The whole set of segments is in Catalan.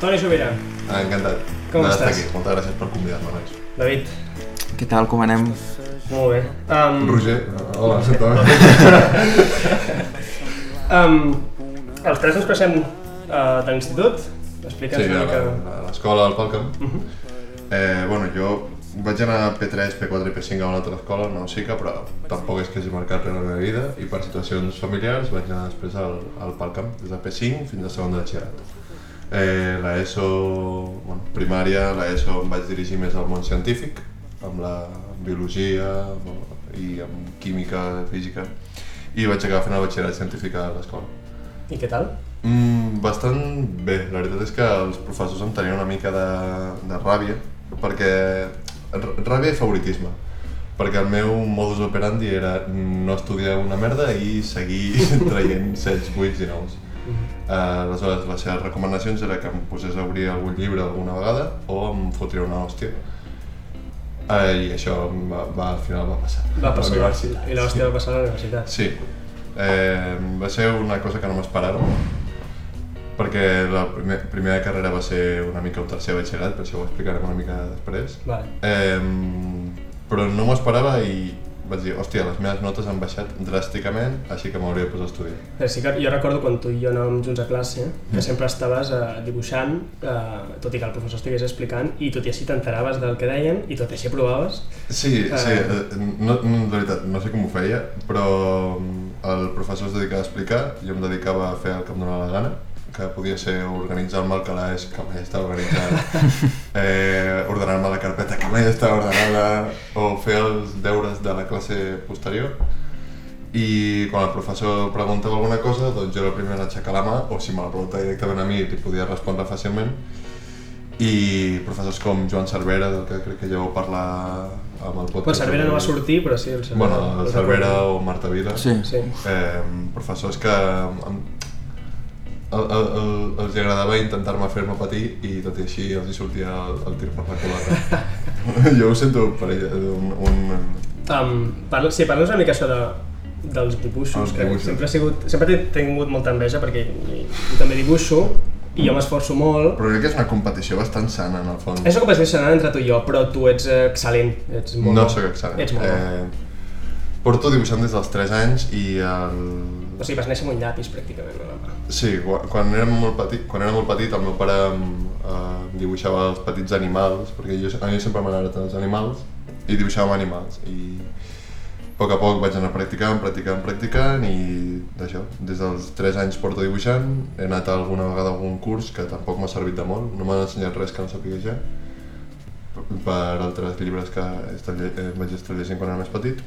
Toni Sobirà, Ah, encantat Com estàs? aquí. Moltes gràcies per convidar-me, nois. David, Què tal, com anem? molt bé. Um, Roger, hola, Santa. um, els tres ens coneixem uh, de l'institut. Explica'ns Sí, una mica... la- a l'escola del Falcom. Mhm. Eh, bueno, jo vaig anar a P3, P4 i P5 a una altra escola, no SICA, però tampoc és que hagi marcat res la meva vida i per situacions familiars vaig anar després al, al Palcamp, des de P5 fins a segon de batxillerat. Eh, la ESO, bueno, primària, la ESO em vaig dirigir més al món científic, amb la biologia i amb química, física, i vaig acabar fent el batxillerat científic a l'escola. I què tal? Mm, bastant bé, la veritat és que els professors em tenien una mica de, de ràbia, perquè ràbia i favoritisme, perquè el meu modus operandi era no estudiar una merda i seguir traient 7, 8 i 9. Uh, aleshores, les seves recomanacions era que em posés a obrir algun llibre alguna vegada o em fotria una hòstia. Uh, I això va, va, al final va passar. Va passar, la i l'hòstia va passar a la universitat. Sí, eh, va ser una cosa que no m'esperava, perquè la primer, primera carrera va ser una mica un tercer batxillerat, per això ho explicarem una mica després. Vale. Eh, però no m'ho esperava i vaig dir, hòstia, les meves notes han baixat dràsticament, així que m'hauria de posar a estudiar. Però sí que jo recordo quan tu i jo anàvem junts a classe que Mm. sempre estaves eh, dibuixant, eh, tot i que el professor estigués explicant, i tot i així t'enteraves del que deien i tot i així aprovaves. Sí, Eh. sí, eh, no, no, de veritat, no sé com ho feia, però mm, el professor es dedicava a explicar, jo em dedicava a fer el que em donava la gana, que podia ser organitzar-me el calaix, que mai estava organitzat, eh, ordenar-me la carpeta, que mai estava ordenada, o fer els deures de la classe posterior. I quan el professor preguntava alguna cosa, doncs jo era el primer a aixecar la mà, o si me la preguntava directament a mi, li podia respondre fàcilment. I professors com Joan Cervera, del que crec que ja vau parlar amb el podcast. Bueno, Cervera no va sortir, però sí, el Cervera. Bueno, el Cervera o Marta Vila. Sí. Sí. Eh, professors que el, el, el, els agradava intentar-me fer-me patir i tot i així els hi sortia el, el tir per la culata. jo ho sento per ella, un, un, Um, parla, sí, parles una mica això de, dels dibuixos, que dibuixos. sempre, ha sigut, sempre he tingut molta enveja perquè jo, també dibuixo i jo m'esforço molt. Però crec que és una competició bastant sana, en el fons. És una competició sana entre tu i jo, però tu ets excel·lent, ets molt no bo. sóc excel·lent. Ets molt bo. eh, porto dibuixant des dels 3 anys i el... O sigui, vas néixer amb un llapis, pràcticament. No? Sí, quan, era molt petit, quan era molt petit el meu pare em, eh, dibuixava els petits animals, perquè jo, a mi sempre m'han agradat els animals, i dibuixàvem animals. I a poc a poc vaig anar practicant, practicant, practicant, i d'això, des dels 3 anys porto dibuixant, he anat alguna vegada a algun curs que tampoc m'ha servit de molt, no m'han ensenyat res que no sàpiga ja, per altres llibres que eh, vaig estar llegint quan era més petit.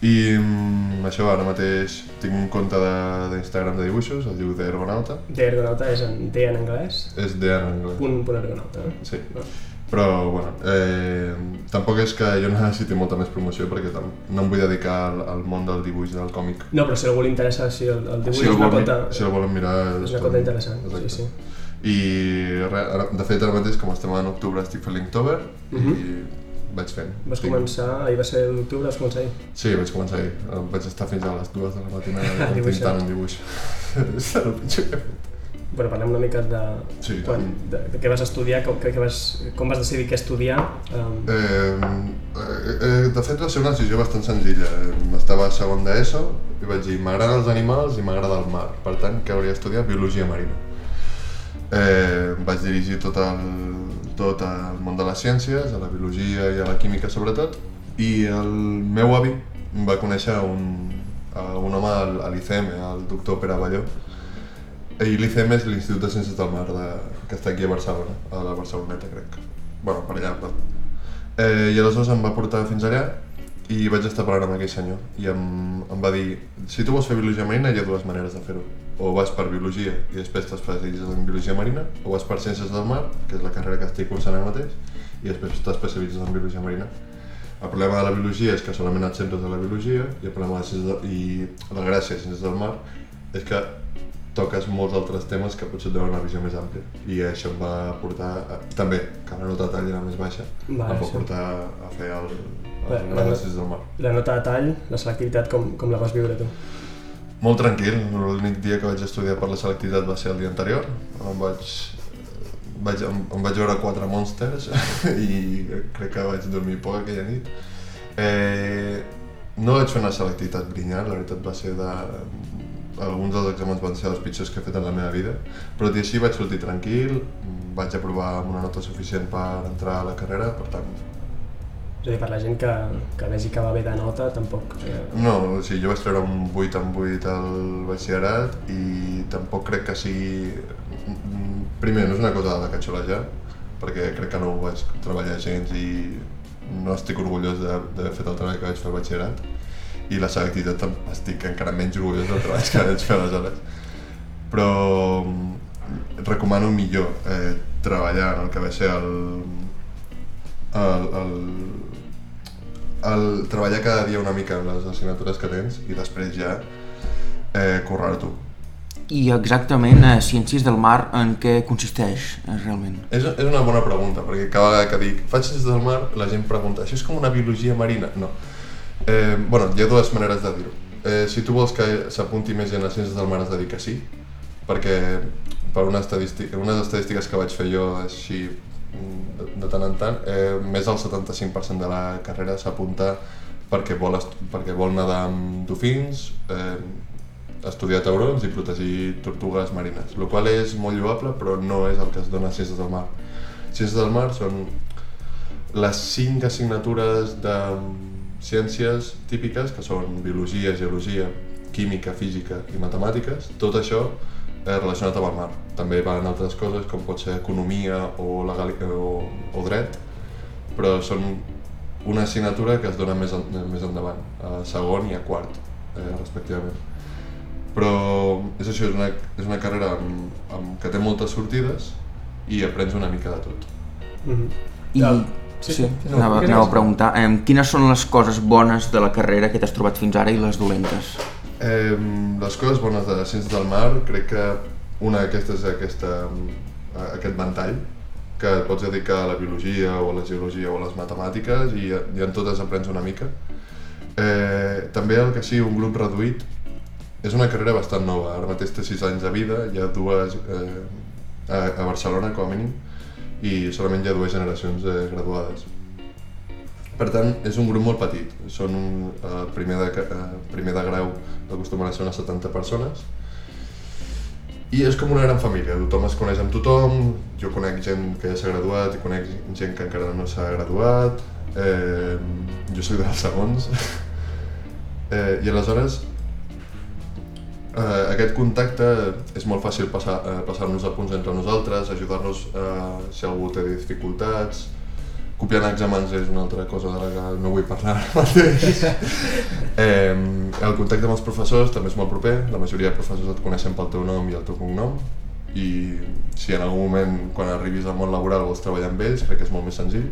I mm, això, ara mateix tinc un compte de- d'Instagram de, de dibuixos, el diu d'Ergonauta, D ergonauta és en D en anglès, és D en anglès. punt, punt ergonauta. No? Sí, No. però bueno, eh, tampoc és que jo necessiti molta més promoció perquè no em vull dedicar al, al món del dibuix, del còmic. no, però si algú li interessa, si el, el dibuix Si és una cota... si el volen mirar... és una cota interessant, Exacte. sí, sí. I de fet ara mateix com estem en octubre estic fent l'Inktober Mhm. i vaig fent. Vas Tinc- començar, ahir va ser l'octubre, vas començar ahir. Sí, vaig començar ahir. Eh, Vaig estar fins a les dues de la matinada Dibuixant. intentant un dibuix. és el pitjor que he fet. Bueno, parlem una mica de, Sí, quan, de, de què vas estudiar, com, que, que vas, com vas decidir què estudiar. Um, Eh, eh, de fet va ser una decisió bastant senzilla. Estava a segon d'ESO i vaig dir m'agraden els animals i m'agrada el mar. Per tant, que hauria d'estudiar biologia marina. Eh, vaig dirigir tot el, tot el món de les ciències, a la biologia i a la química sobretot, i el meu avi va conèixer un, un home al- a l'ICM, el doctor Pere Balló, i l'ICM és l'Institut de Ciències del Mar, de, que està aquí a Barcelona, a la Barceloneta, crec. bueno, per allà, però... Eh, I aleshores em va portar fins allà i vaig estar parlant amb aquell senyor i em, em va dir, si tu vols fer biologia marina hi ha dues maneres de fer-ho. O vas per biologia i després t'especialitzes en biologia marina, o vas per ciències del mar, que és la carrera que estic cursant ara mateix, i després t'especialitzes en biologia marina. El problema de la biologia és que solament et centres en la biologia i el problema de ciències de, i la gràcia de ciències del mar és que toques molts altres temes que potser et donen una visió més àmplia i això em va portar, a, també, que la nota de tall era més baixa, Vale, em va sí. portar a fer el, el la- Ciències del Mar. la nota de tall, la selectivitat, com, com la vas viure tu? Molt tranquil, l'únic dia que vaig estudiar per la selectivitat va ser el dia anterior, em vaig vaig, em, em vaig veure quatre Monsters i crec que vaig dormir poc aquella nit. Eh, no vaig fer una selectivitat brillant, la veritat va ser de... Alguns dels exàmens van ser els pitjors que he fet en la meva vida, però tot i així vaig sortir tranquil, vaig aprovar amb una nota suficient per entrar a la carrera, per tant... És a dir, per la gent que, que vegi que va bé de nota, tampoc... No, o sigui, jo vaig treure un 8 en 8 al batxillerat i tampoc crec que sigui... Primer, no és una cosa de la que xolejar, perquè crec que no ho vaig treballar gens i no estic orgullós d'haver fet el treball que vaig fer al batxillerat. I la selectivitat estic encara menys orgullós del treball que vaig fer aleshores. Però mm, recomano millor eh, treballar en el que va ser el, el, el, el treballar cada dia una mica en les assignatures que tens i després ja eh, currar-t'ho i exactament a eh, Ciències del Mar en què consisteix eh, realment? És, és una bona pregunta, perquè cada vegada que dic faig Ciències del Mar, la gent pregunta això és com una biologia marina? No. Eh, bueno, hi ha dues maneres de dir-ho. Eh, si tu vols que s'apunti més gent a Ciències del Mar has de dir que sí, perquè per una estadística, unes estadístiques que vaig fer jo així de, de tant en tant, eh, més del 75% de la carrera s'apunta perquè vol, perquè vol nedar amb dofins, eh, estudiar taurons i protegir tortugues marines, el qual és molt lloable però no és el que es dona a Ciències del Mar. Ciències del Mar són les cinc assignatures de ciències típiques, que són biologia, geologia, química, física i matemàtiques, tot això relacionat amb el mar. També van altres coses com pot ser economia o, legal, o, o dret, però són una assignatura que es dona més, en, més endavant, a segon i a quart, eh, respectivament però és això, és una, és una carrera amb, amb, que té moltes sortides i aprens una mica de tot. Mm -hmm. I, ja. sí, sí, no, anava, anava a preguntar, eh, quines són les coses bones de la carrera que t'has trobat fins ara i les dolentes? Eh, les coses bones de Ciències del Mar, crec que una d'aquestes és aquesta, aquest ventall, que et pots dedicar a la biologia o a la geologia o a les matemàtiques i, i en totes aprens una mica. Eh, també el que sigui un grup reduït és una carrera bastant nova, ara mateix té 6 anys de vida, hi ha dues eh, a, a Barcelona com a mínim, i solament hi ha dues generacions eh, graduades. Per tant, és un grup molt petit, són un, eh, primer, de, eh, primer de grau acostumen a ser unes 70 persones, i és com una gran família, tothom es coneix amb tothom, jo conec gent que ja s'ha graduat i conec gent que encara no s'ha graduat, eh, jo soc dels segons, eh, i aleshores eh, aquest contacte és molt fàcil passar, eh, passar-nos a punts entre nosaltres, ajudar-nos eh, si algú té dificultats, copiar en exàmens és una altra cosa de la que no vull parlar ara mateix. eh, el contacte amb els professors també és molt proper, la majoria de professors et coneixen pel teu nom i el teu cognom i si en algun moment quan arribis al món laboral vols treballar amb ells crec que és molt més senzill.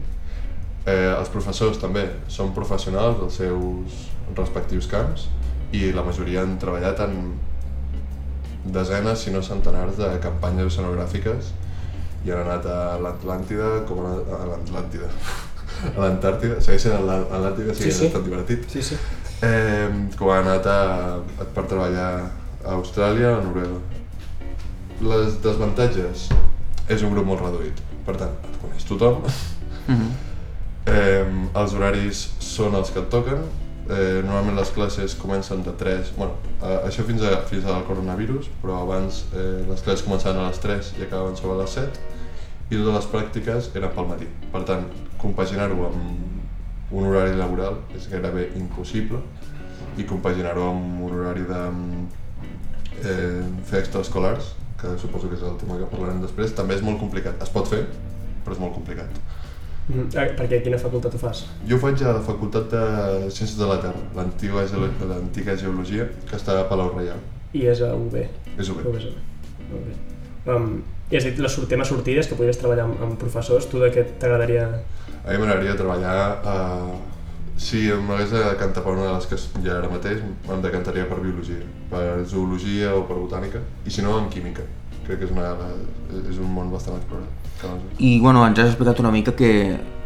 Eh, els professors també són professionals dels seus respectius camps i la majoria han treballat en desenes, si no centenars, de campanyes oceanogràfiques i han anat a l'Atlàntida com a, l'Atlàntida a l'Antàrtida, segueixen a l'Atlàntida, sí, sí, és divertit. Sí, sí. Eh, com han anat a, a, per treballar a Austràlia o a Noruega. Les desavantatges és un grup molt reduït, per tant, et coneix tothom. Mm -hmm. eh, els horaris són els que et toquen, eh, normalment les classes comencen de 3, bueno, eh, això fins, a, fins al coronavirus, però abans eh, les classes començaven a les 3 i acabaven sobre les 7 i totes les pràctiques eren pel matí. Per tant, compaginar-ho amb un horari laboral és gairebé impossible i compaginar-ho amb un horari de eh, fer extraescolars, que suposo que és el tema que parlarem després, també és molt complicat. Es pot fer, però és molt complicat. Mm, eh, perquè quina facultat ho fas? Jo ho faig a la Facultat de Ciències de la Terra, l'antiga geologia, que està a Palau Reial. I és a UB? És UB. UB, és UB. UB. Um, I has dit les temes sortides, que podries treballar amb, amb professors, tu de què t'agradaria? A mi m'agradaria treballar a... Si em hagués de cantar per una de les que hi ha ara mateix, em decantaria per biologia, per zoologia o per botànica, i si no, en química. Crec que és, una, és un món bastant explorat. I bueno, ens has explicat una mica que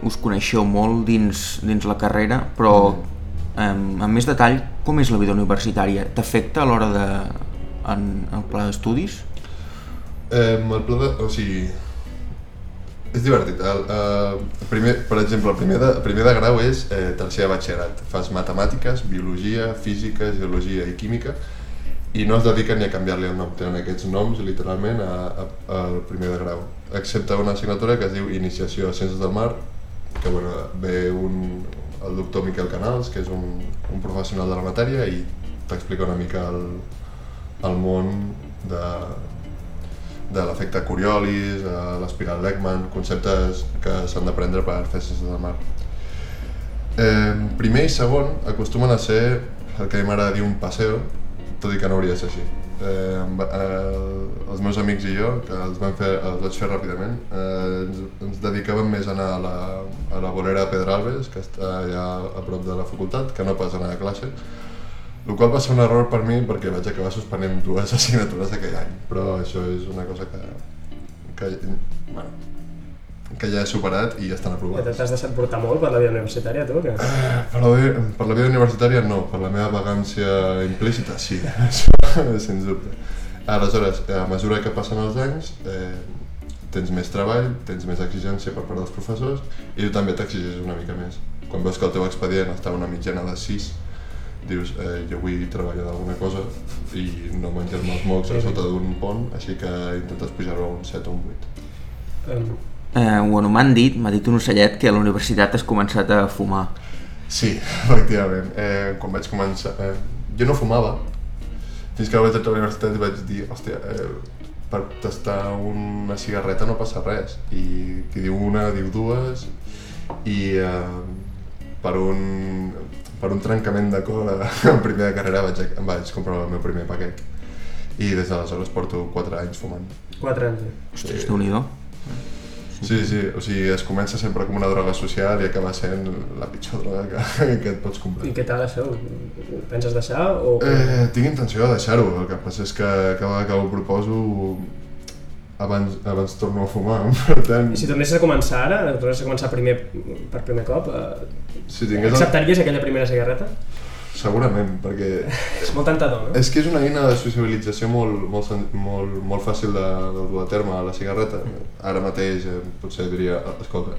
us coneixeu molt dins, dins la carrera, però mm. amb més detall, com és la vida universitària? T'afecta a l'hora de... en, en el pla d'estudis? Eh, el pla de... o sigui, És divertit. El, el primer, per exemple, el primer de, el primer de grau és eh, tercer de batxillerat. Fas matemàtiques, biologia, física, geologia i química i no es dediquen ni a canviar-li el nom, tenen aquests noms literalment a, al primer de grau, excepte una assignatura que es diu Iniciació a Ciències del Mar, que bueno, ve un, el doctor Miquel Canals, que és un, un professional de la matèria i t'explica una mica el, el món de, de l'efecte Coriolis, eh, l'espiral Lekman, conceptes que s'han d'aprendre per fer ciències del mar. Eh, primer i segon acostumen a ser el que m'agrada dir un passeo, tot i que no hauria de ser així. Eh, amb- eh, els meus amics i jo, que els, vam fer, els vaig fer ràpidament, eh, ens, ens dedicàvem més a anar a la, a la bolera de Pedralbes, que està allà a prop de la facultat, que no pas anar a classe, el qual va ser un error per mi perquè vaig acabar suspenent dues assignatures aquell any, però això és una cosa que, que, bueno, que ja he superat i ja estan Ja aprovades. T'has deixat portar molt per la vida universitària, tu? Que... Per la, vida, per la vida universitària no, per la meva vagància implícita sí, això sens dubte. Aleshores, a mesura que passen els anys, eh, tens més treball, tens més exigència per part dels professors i tu també t'exigeixes una mica més. Quan veus que el teu expedient està a una mitjana de 6, dius, eh, jo vull treballar d'alguna cosa i no menjar-me els mocs a sota d'un pont, així que intentes pujar-ho a un 7 o un 8. Um, Eh, bueno, m'han dit, m'ha dit un ocellet que a la universitat has començat a fumar. Sí, efectivament. Eh, quan vaig començar... Eh, jo no fumava, fins que vaig entrar a la universitat i vaig dir, hòstia, eh, per tastar una cigarreta no passa res. I qui diu una, diu dues, i eh, per un, per un trencament de cor en primer de carrera vaig, em vaig comprar el meu primer paquet. I des d'aleshores porto 4 anys fumant. 4 anys. eh? Ostres, déu nhi Sí, sí, o sigui, es comença sempre com una droga social i acaba sent la pitjor droga que, que et pots comprar. I què tal això? Penses deixar o... Eh, tinc intenció de deixar-ho, el que passa és que cada vegada que ho proposo abans, abans torno a fumar, per tant, I si tornessis a començar ara, tornessis a començar primer, per primer cop, eh, si tingués el... acceptaries aquella primera cigarreta? Segurament, perquè És molt tentador, no? és que és una eina de sociabilització molt, molt, molt, molt fàcil de, de dur a terme, la cigarreta. Ara mateix eh, potser diria, escolta,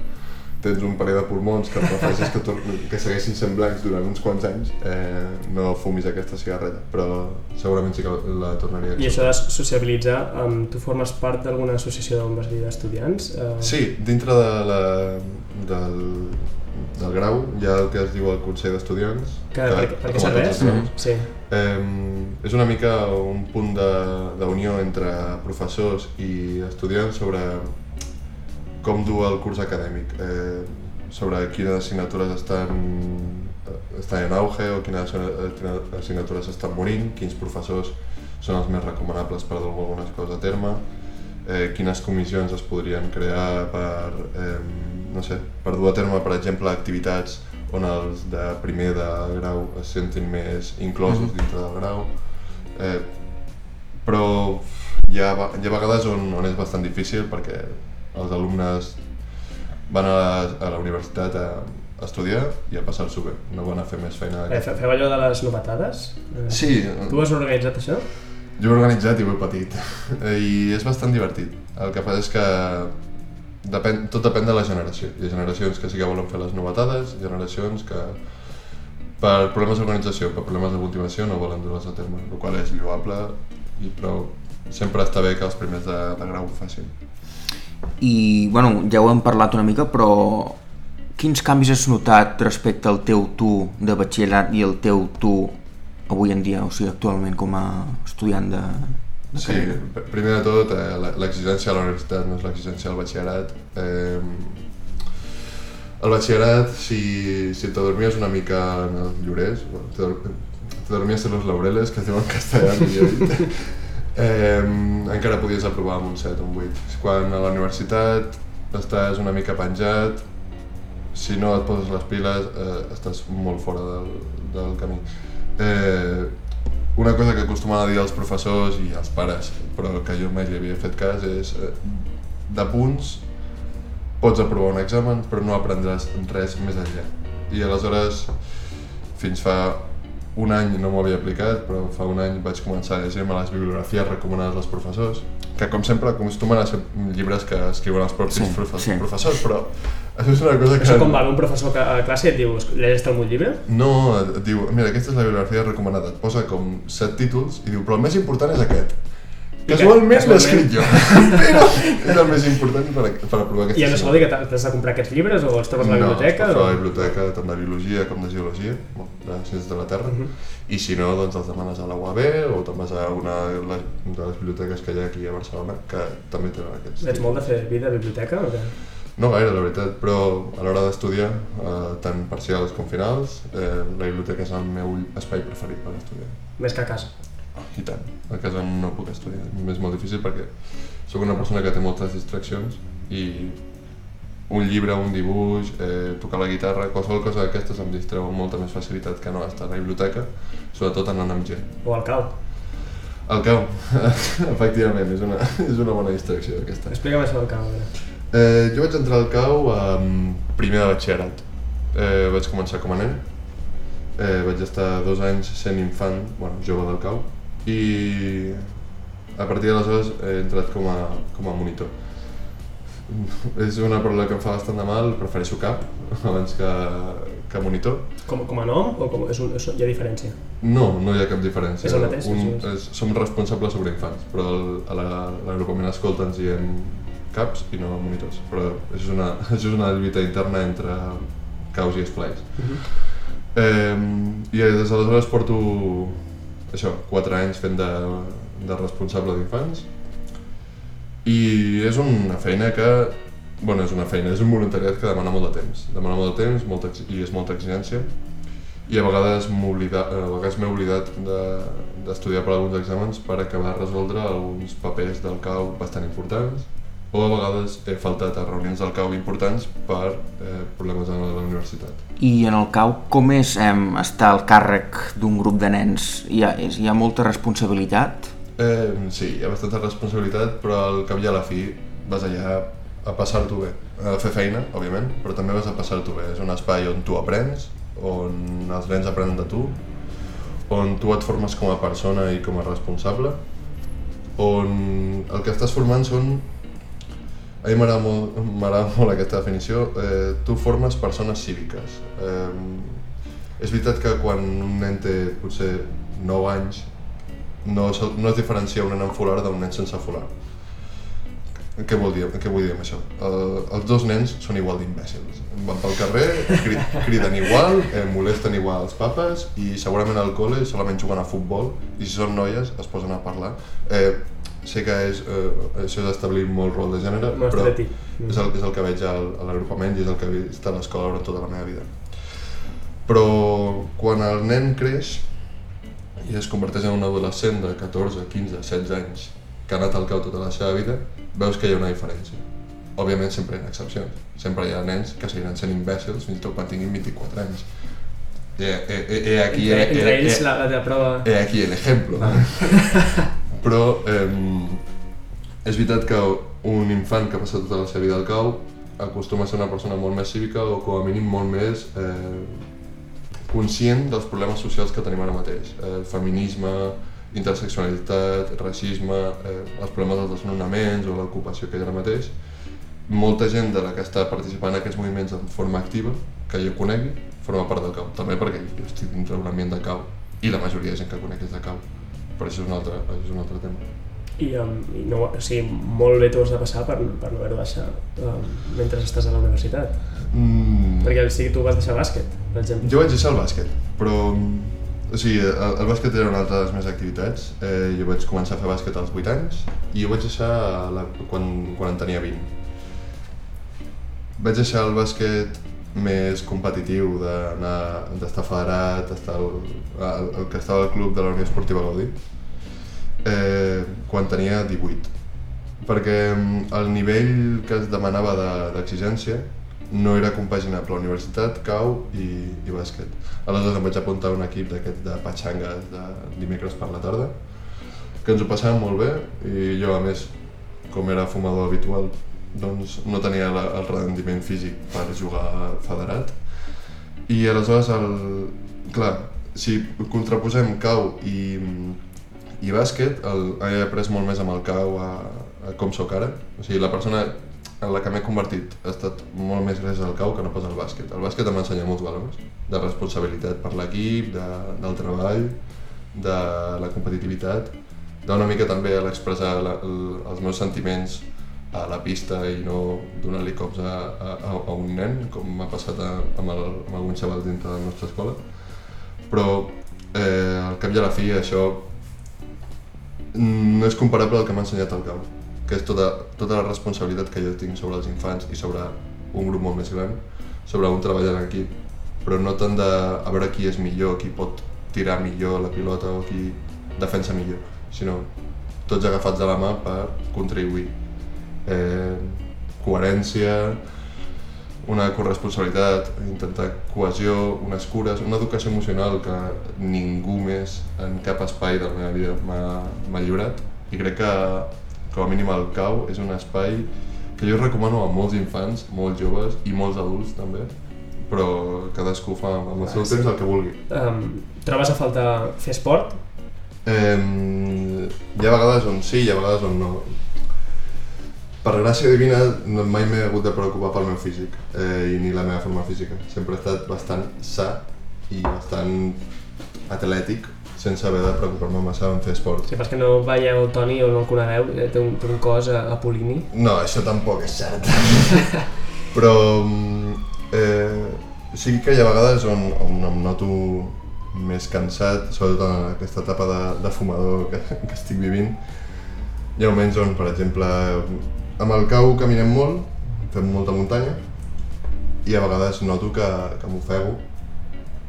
tens un parell de pulmons que prefereixes que, que segueixin sent blancs durant uns quants anys, eh, no fumis aquesta cigarreta, però segurament sí que la tornaria a I això de sociabilitzar, um, tu formes part d'alguna associació d'on vas dir d'estudiants? Uh, Sí, dintre de la, del, del grau hi ha el que es diu el Consell d'Estudiants. Que, per, per què serveix? els graus, Sí. Eh, és una mica un punt de, d'unió entre professors i estudiants sobre com dur el curs acadèmic, eh, sobre quines assignatures estan, estan en auge o quines assigna- assignatures estan morint, quins professors són els més recomanables per dur algunes coses a terme, eh, quines comissions es podrien crear per, eh, no sé, per dur a terme, per exemple, activitats on els de primer de grau es sentin més inclosos Mhm. dintre del grau. Eh, però hi ha, hi ha vegades on, on és bastant difícil perquè els alumnes van a la, a la universitat a, a estudiar i a passar-s'ho bé, no van a fer més feina. Eh, fe- feu allò de les novetades? Eh, Sí, Tu has organitzat això? jo ho he organitzat i ho he patit i és bastant divertit. El que passa és que depèn, tot depèn de la generació. Hi ha generacions que sí que volen fer les novetades, generacions que per problemes d'organització, per problemes de motivació no volen dur-les a terme, el qual és lloable, i, però sempre està bé que els primers de, de grau ho facin. I, bueno, ja ho hem parlat una mica, però quins canvis has notat respecte al teu tu de batxillerat i el teu tu avui en dia, o sigui, actualment com a estudiant de, de Sí, carrera? pr- primer de tot, eh, la- l'exigència a la universitat no és l'exigència al batxillerat. Eh, al batxillerat, si, si te dormies una mica en els llorers, bueno, te, dor- te dormies en los laureles, que es diu en castellà, millor eh, encara podies aprovar amb un 7 o un 8. Quan a la universitat estàs una mica penjat, si no et poses les piles, eh, estàs molt fora del, del camí. Eh, una cosa que acostumen a dir els professors i els pares, però que jo mai li havia fet cas, és eh, de punts pots aprovar un examen però no aprendràs res més enllà. I aleshores, fins fa un any no m'ho havia aplicat, però fa un any vaig començar a llegir-me les bibliografies recomanades dels professors, que com sempre acostumen a ser llibres que escriuen els propis Sí, profe sí. professors, però això és una cosa que... Això com va, un professor que- a classe i et diu, llegeix algun llibre? No, et diu, mira, aquesta és la bibliografia recomanada, et posa com set títols i diu, però el més important és aquest. Casualment l'he escrit jo, però és el més important per, per aprovar aquesta I se vol dir que t'ha- t'has de comprar aquests llibres o els trobes a la biblioteca? No, troba a o... la biblioteca tant de biologia com de geologia, de ciències de la Terra, Mhm. i si no, doncs els demanes a la UAB o te'n vas a una de les, de les biblioteques que hi ha aquí a Barcelona, que també tenen aquests. Ets molt de fer vida a biblioteca o què? No gaire, la veritat, però a l'hora d'estudiar, eh, tant parcials com finals, eh, la biblioteca és el meu espai preferit per estudiar. Més que a casa. I tant, a casa no puc estudiar, és molt difícil perquè sóc una persona que té moltes distraccions i un llibre, un dibuix, eh, tocar la guitarra, qualsevol cosa d'aquestes em distreu amb molta més facilitat que no estar a la biblioteca, sobretot anant amb gent. O al cau. El cau, efectivament, és una, és una bona distracció aquesta. Explica'm això del cau. a. Eh, jo vaig entrar al cau um, primer de batxillerat. Eh, vaig començar com a nen, eh, vaig estar dos anys sent infant, bueno, jove del cau, i a partir d'aleshores he entrat com a, com a monitor. És una paraula que em fa bastant de mal, prefereixo cap abans que, que monitor. Com, com a nom o com, és un, és, hi ha diferència? No, no hi ha cap diferència. És el mateix, Un, és- som responsables sobre infants, però el, a la- a l'agrupament escolta ens diem caps i no monitors. Però això és una, això és una lluita interna entre caus i esplais. Eh, I des d'aleshores porto això, 4 anys fent de, de responsable d'infants. I és una feina que, bueno, és una feina, és un voluntariat que demana molt de temps, demana molt de temps molta, i és molta exigència. I a vegades m'he oblidat, oblidat de- d'estudiar per alguns exàmens per acabar de resoldre alguns papers del CAU bastant importants o a vegades he faltat a reunions del CAU importants per eh, problemes a la universitat. I en el cau, com és eh, estar al càrrec d'un grup de nens? Hi ha, és, hi ha molta responsabilitat? Eh, sí, hi ha bastanta responsabilitat, però al cap i a la fi vas allà a passar-t'ho bé. A fer feina, òbviament, però també vas a passar-t'ho bé. És un espai on tu aprens, on els nens aprenen de tu, on tu et formes com a persona i com a responsable, on el que estàs formant són... A mi m'agrada molt, molt aquesta definició. Eh, tu formes persones cíviques. Eh, és veritat que quan un nen té potser 9 anys no, no es diferencia un nen amb folar d'un nen sense folar. Què vol dir, què vull dir amb això? Uh, els dos nens són igual d'imbècils. Van pel carrer, cri, criden igual, eh, molesten igual els papes i segurament al col·le solament juguen a futbol i si són noies es posen a parlar. Eh, sé que és, eh, això és establir molt rol de gènere, Molt però estereotip. és el, és el que veig al, a l'agrupament i és el que he vist a l'escola durant tota la meva vida. Però quan el nen creix i es converteix en un adolescent de 14, 15, 16 anys que ha anat al cau tota la seva vida, veus que hi ha una diferència. Òbviament sempre hi ha excepcions. Sempre hi ha nens que seguiran sent imbècils fins i tot quan tinguin 24 anys. He, he, he, he aquí, entre, he, entre he, ells he, la, la teva prova... he aquí l'ejemplo. Però eh, és veritat que un infant que ha passat tota la seva vida al cau acostuma a ser una persona molt més cívica o com a mínim molt més eh, conscient dels problemes socials que tenim ara mateix. Eh, feminisme, interseccionalitat, racisme, eh, els problemes dels desnonaments o l'ocupació que hi ha ara mateix. Molta gent de la que està participant en aquests moviments en forma activa, que jo conegui, forma part del cau. També perquè jo estic dintre d'un ambient de cau i la majoria de gent que conec és de cau. Però això és un altre, això és un altre tema. I, um, i no, o sigui, molt bé t'ho has de passar per, per no haver-ho deixat um, mentre estàs a la universitat. Mm, Perquè o sigui, tu vas deixar bàsquet, per exemple. Jo vaig deixar el bàsquet, però... O sigui, el, el bàsquet era una altra de les meves activitats. Eh, jo vaig començar a fer bàsquet als 8 anys i ho vaig deixar la, quan, quan en tenia 20. Vaig deixar el bàsquet més competitiu, d'estar federat, estar el, el, el que estava al club de la Unió Esportiva Gaudí, eh, quan tenia 18. Perquè mm, el nivell que es demanava de- d'exigència no era compaginable la universitat, cau i, i bàsquet. Aleshores em vaig apuntar a un equip d'aquests de patxangues de dimecres per la tarda, que ens ho passàvem molt bé i jo a més, com era fumador habitual, doncs no tenia la, el rendiment físic per jugar federat. I aleshores, el, clar, si contraposem cau i, i bàsquet, el, he après molt més amb el cau a, a com sóc ara. O sigui, la persona en la que m'he convertit ha estat molt més gràcies al cau que no pas al bàsquet. El bàsquet em va ensenyar molts valors, de responsabilitat per l'equip, de, del treball, de la competitivitat, d'una mica també a l'expressar els meus sentiments a la pista i no donar-li cops a, a, a un nen, com m'ha passat a, amb, el, amb algun xaval dintre de la nostra escola. Però eh, al cap i a la fi això no és comparable al que m'ha ensenyat el cau que és tota, tota la responsabilitat que jo tinc sobre els infants i sobre un grup molt més gran, sobre un treball en equip, però no tant de a veure qui és millor, qui pot tirar millor la pilota o qui defensa millor, sinó tots agafats de la mà per contribuir. Eh, coherència, una corresponsabilitat, intentar cohesió, unes cures, una educació emocional que ningú més en cap espai de la meva vida m'ha lliurat i crec que com a mínim el CAU és un espai que jo recomano a molts infants, molts joves i molts adults també, però cadascú fa amb el seu ah, sí. temps el que vulgui. Um, trobes a falta fer esport? Eh, hi ha vegades on sí, hi ha vegades on no. Per gràcia divina mai m'he hagut de preocupar pel meu físic eh, i ni la meva forma física. Sempre he estat bastant sa i bastant atlètic sense haver de preocupar-me massa en fer esport. Sí, perquè no veieu el Toni o no el conegueu, eh, té un, té un cos a, a Polini. No, això tampoc és cert. Però mm, eh, sí que hi ha vegades on, on em noto més cansat, sobretot en aquesta etapa de, de fumador que, que estic vivint. Hi ha moments on, per exemple, amb el cau caminem molt, fem molta muntanya, i a vegades noto que, que m'ofego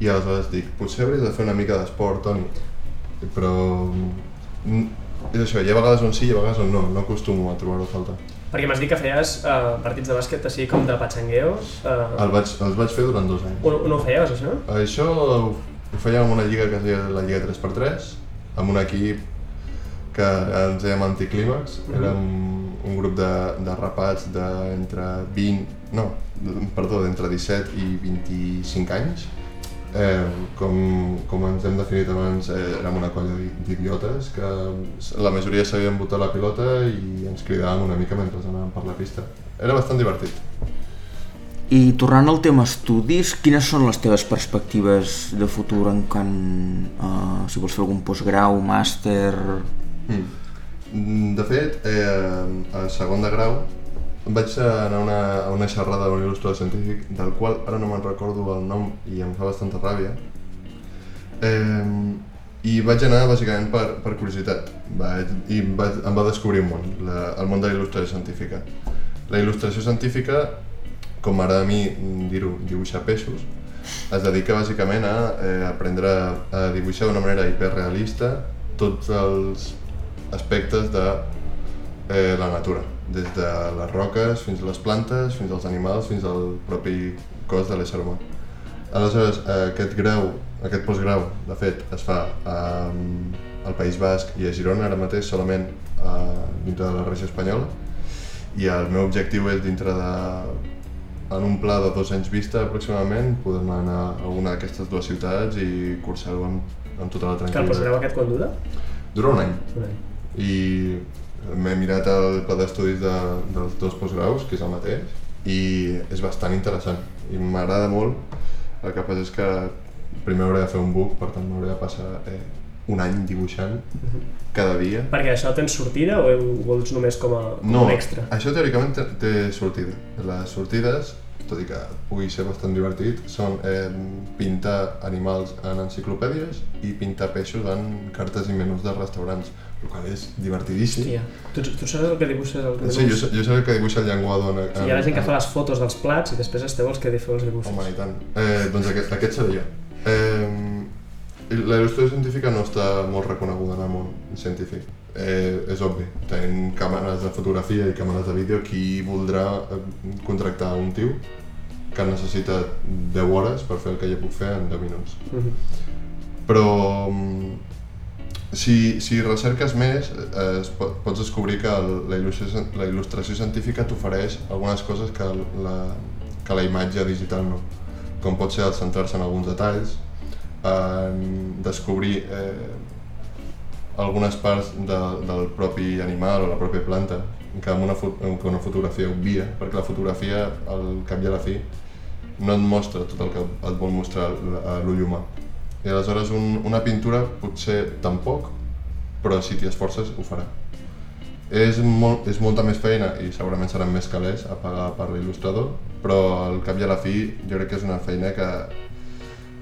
i aleshores dic, potser hauries de fer una mica d'esport, Toni. Però mm, és això, hi ha vegades on sí i a vegades on no, no acostumo a trobar-ho a falta. Perquè m'has dit que feies uh, partits de bàsquet així com de patxangueo. Uh... El vaig, els vaig fer durant dos anys. On, on ho feies, això? Això ho, fèiem en una lliga que es deia la Lliga 3x3, amb un equip que ens dèiem Anticlímax, mm -hmm. érem un grup de, de rapats d'entre 20, no, perdó, d'entre 17 i 25 anys, Eh, com, com ens hem definit abans, eh, érem una colla d'idiotes que la majoria sabien votar la pilota i ens cridàvem una mica mentre anàvem per la pista. Era bastant divertit. I tornant al tema estudis, quines són les teves perspectives de futur en quan, uh, si vols fer algun postgrau, màster... Mm. De fet, eh, a segon de grau vaig anar a una, a una xerrada d'un il·lustrador científic del qual ara no me'n recordo el nom i em fa bastanta ràbia. Eh, i vaig anar bàsicament per, per curiositat. Vaig, i vaig, em va descobrir un món, la, el món de la il·lustració científica. La il·lustració científica com ara a mi dir-ho, dibuixar peixos es dedica bàsicament a eh, aprendre a dibuixar d'una manera hiperrealista tots els aspectes de eh, la natura des de les roques fins a les plantes, fins als animals, fins al propi cos de l'ésser humà. Aleshores, aquest grau, aquest postgrau, de fet, es fa um, al País Basc i a Girona ara mateix solament uh, dintre de la regió espanyola i el meu objectiu és dintre de en un pla de dos anys vista aproximadament poder anar a alguna d'aquestes dues ciutats i cursar-ho amb, amb tota la tranquil·litat. Que el postgrau aquest quan dura? Dura un any. Un any. I M'he mirat el pla d'estudis de, dels dos postgraus, que és el mateix, i és bastant interessant. I m'agrada molt. El que passa és que primer hauré de fer un book, per tant m'hauré de passar eh, un any dibuixant cada dia. Perquè això tens sortida o ho vols només com a, com no, un extra? això teòricament té sortida. Les sortides, tot i que pugui ser bastant divertit, són eh, pintar animals en enciclopèdies i pintar peixos en cartes i menús de restaurants el qual és divertidíssim. Hòstia, tu, tu saps el que dibuixes? El que sí, jo, jo sé el que dibuixa el llenguado. En, en, sí, hi ha la gent que fa les fotos dels plats i després esteu els que feu els dibuixos. Home, i tant. Eh, doncs aquest, aquest. Eh, la il·lustració científica no està molt reconeguda en el món científic. Eh, és obvi, tenim càmeres de fotografia i càmeres de vídeo, qui voldrà eh, contractar un tio que necessita 10 hores per fer el que jo puc fer en 10 minuts. Mhm. -huh. Però si, si recerques més, eh, pots descobrir que el, la, il·lustració, la il·lustració científica t'ofereix algunes coses que la, que la imatge digital no. Com pot ser el centrar-se en alguns detalls, en descobrir eh, algunes parts de, del propi animal o la pròpia planta que amb una, que una fotografia obvia, perquè la fotografia, al cap i a la fi, no et mostra tot el que et vol mostrar a l'ull humà. I aleshores un, una pintura potser tampoc, però si t'hi esforces ho farà. És, molt, és molta més feina i segurament seran més calés a pagar per l'il·lustrador, però al cap i a la fi jo crec que és una feina que,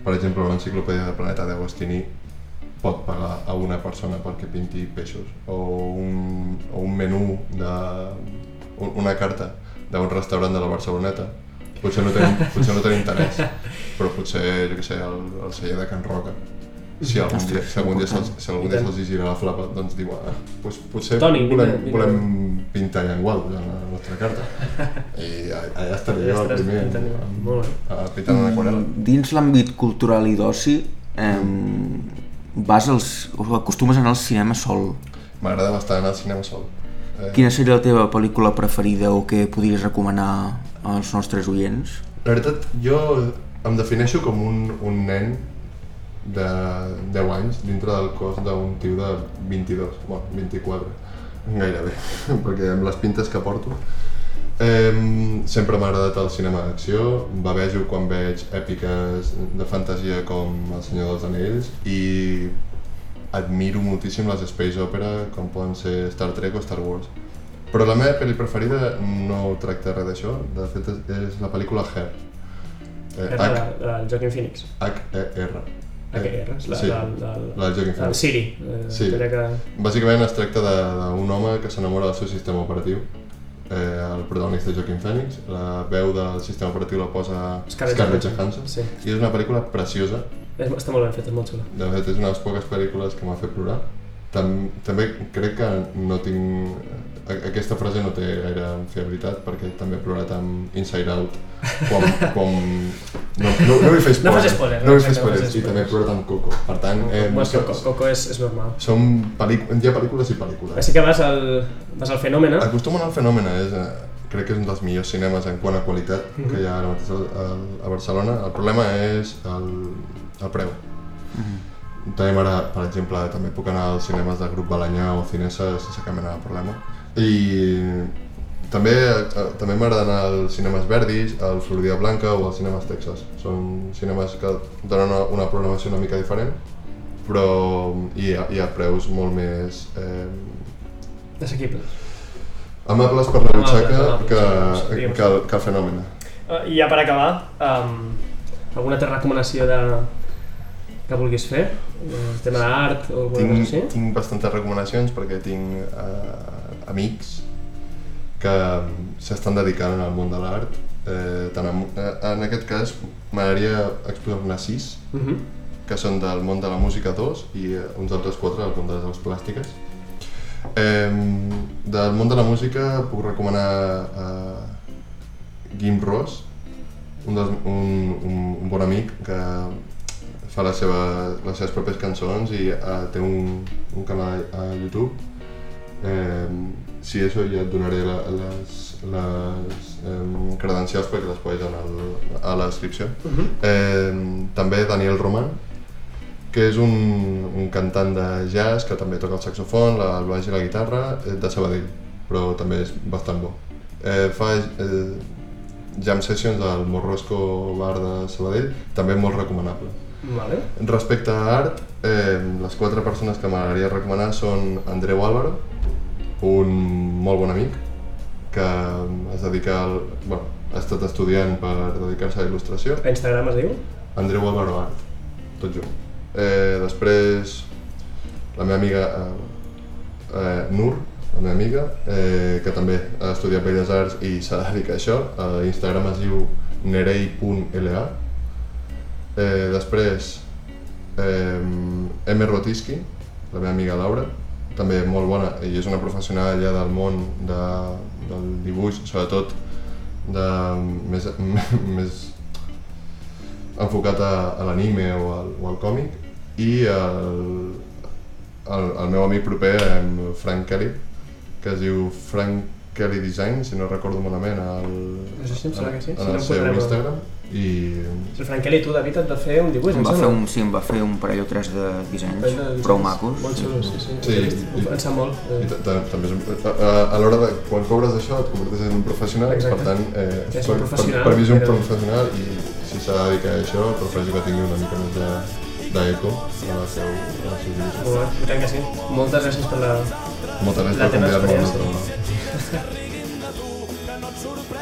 per exemple, l'enciclopèdia de Planeta d'Agostini pot pagar a una persona perquè pinti peixos. O un, o un menú de un- una carta d'un restaurant de la Barceloneta. Potser no tenim, potser no tenim interès però potser, jo què sé, el, el celler de Can Roca si algun dia, si algun dia se'ls si algun dia hi gira la flapa, doncs diu, ah, doncs potser Toni, vine, volem, vine. volem pintar llenguados en la nostra carta. I allà, estaria jo el primer, pintant- molt bé. a, pintant en aquarel·la. Dins l'àmbit cultural i d'oci, eh, vas als, o acostumes a anar al cinema sol. M'agrada bastant anar al cinema sol. Eh, Quina seria la teva pel·lícula preferida o que podries recomanar als nostres oients? La veritat, jo em defineixo com un, un nen de 10 anys dintre del cos d'un tio de 22, bueno, 24, gairebé, perquè amb les pintes que porto. Eh, sempre m'ha agradat el cinema d'acció, bavejo quan veig èpiques de fantasia com El Senyor dels Anells i admiro moltíssim les space opera com poden ser Star Trek o Star Wars. Però la meva pel·li preferida no tracta res d'això, de fet és, la pel·lícula Her. Eh, la, la, del Joaquin Phoenix. H-E-R. La, sí, la, la, la Joaquin el Phoenix. Siri. Eh, Sí. Que... Bàsicament es tracta de- d'un home que s'enamora del seu sistema operatiu. Eh, el protagonista Joaquin Phoenix, la veu del sistema operatiu la posa Scarlett Scarlett Johansson. Sí. I és una pel·lícula preciosa, És, està molt ben fet, és molt xula. de fet és una de les poques pel·lícules que m'ha fet plorar. Tam, també crec que no tinc... a- Aquesta frase no té gaire fiabilitat perquè també he plorat amb Inside Out quan... quan no, no, no vull fer No fas spoilers, no vull no, no spoilers, fas i també he plorat amb Coco. Per tant, eh, Bueno, que- Coco, Coco és, és normal. pel·líc hi ha pel·lícules i pel·lícules. Així que vas al, vas al fenomen, eh? Acostumo al fenomen, és, eh, crec que és un dels millors cinemes en quant a qualitat Mhm. que hi ha ara mateix a, a Barcelona. El problema és el, el preu. També m'agrada, per exemple, també puc anar als cinemes del grup Balanyà o Cinesa sense cap mena de problema. I també, eh, també m'agrada anar als cinemes Verdis, al Florida Blanca o als cinemes Texas. Són cinemes que donen una, una programació una mica diferent, però hi ha, hi ha preus molt més eh, Assequibles. amables per la butxaca que, que, el, que el fenomen. Uh, I ja per acabar, um, alguna altra recomanació de, que vulguis fer? El tema d'art o alguna Tinc, cosa així? tinc bastantes recomanacions perquè tinc uh, amics que mm, s'estan dedicant al món de l'art. Eh, tant en, eh, en aquest cas m'agradaria exposar-ne sis, Uh -huh. que són del món de la música 2 i eh, uns altres quatre del món de les arts plàstiques. Eh, del món de la música puc recomanar eh, Guim Ross, un, dels, un, un, un bon amic que fa la seva, les seves pròpies cançons i eh, té un, un canal a YouTube. Eh, si això ja et donaré la, les, les eh, credencials perquè les posis en el, a la descripció. Uh -huh. Eh, també Daniel Roman, que és un, un cantant de jazz que també toca el saxofon, la, el baix i la guitarra, eh, de Sabadell, però també és bastant bo. Eh, fa eh, jam sessions al Morrosco Bar de Sabadell, també molt recomanable. Vale. Respecte a art, eh, les quatre persones que m'agradaria recomanar són Andreu Álvaro, un molt bon amic, que es dedica al... Bueno, ha estat estudiant per dedicar-se a la il·lustració, A Instagram es diu? Andreu Álvaro Art, tot junt. Eh, després, la meva amiga eh, eh, Nur, la meva amiga, eh, que també ha estudiat Belles Arts i s'ha dedicat a això. A Instagram es diu nerei.la. Eh, després, eh, M. Rotiski, la meva amiga Laura, també molt bona i és una professional ja del món de, del dibuix, sobretot de més, més enfocat a, a l'anime o, al, o al còmic i el, el, el meu amic proper, Frank Kelly, que es diu Frank Kelly Design, si no recordo malament, al, No sé si si no el em seu Instagram. I El Franquel i tu, David, et va fer un dibuix, Em em va fer sembla? un, sí, em va fer un parell o tres de dissenys, de dissenys. prou macos. Molt xulos, sí, sí. Sí, vist, i- Em sap molt. I Eh, ta- també és, un- a, a, a l'hora de, quan cobres això et converteixes en un professional, Exacte. per tant, eh, És un per, professional, per, per mi és un però- professional i si s'ha de dedicar a això, prefereixo que tingui una mica més de d'eco en el seu, en el seu. Molt bé, i tant que sí. Moltes gràcies per la... Moltes gràcies La per teva convidar-me a un experiència. altre.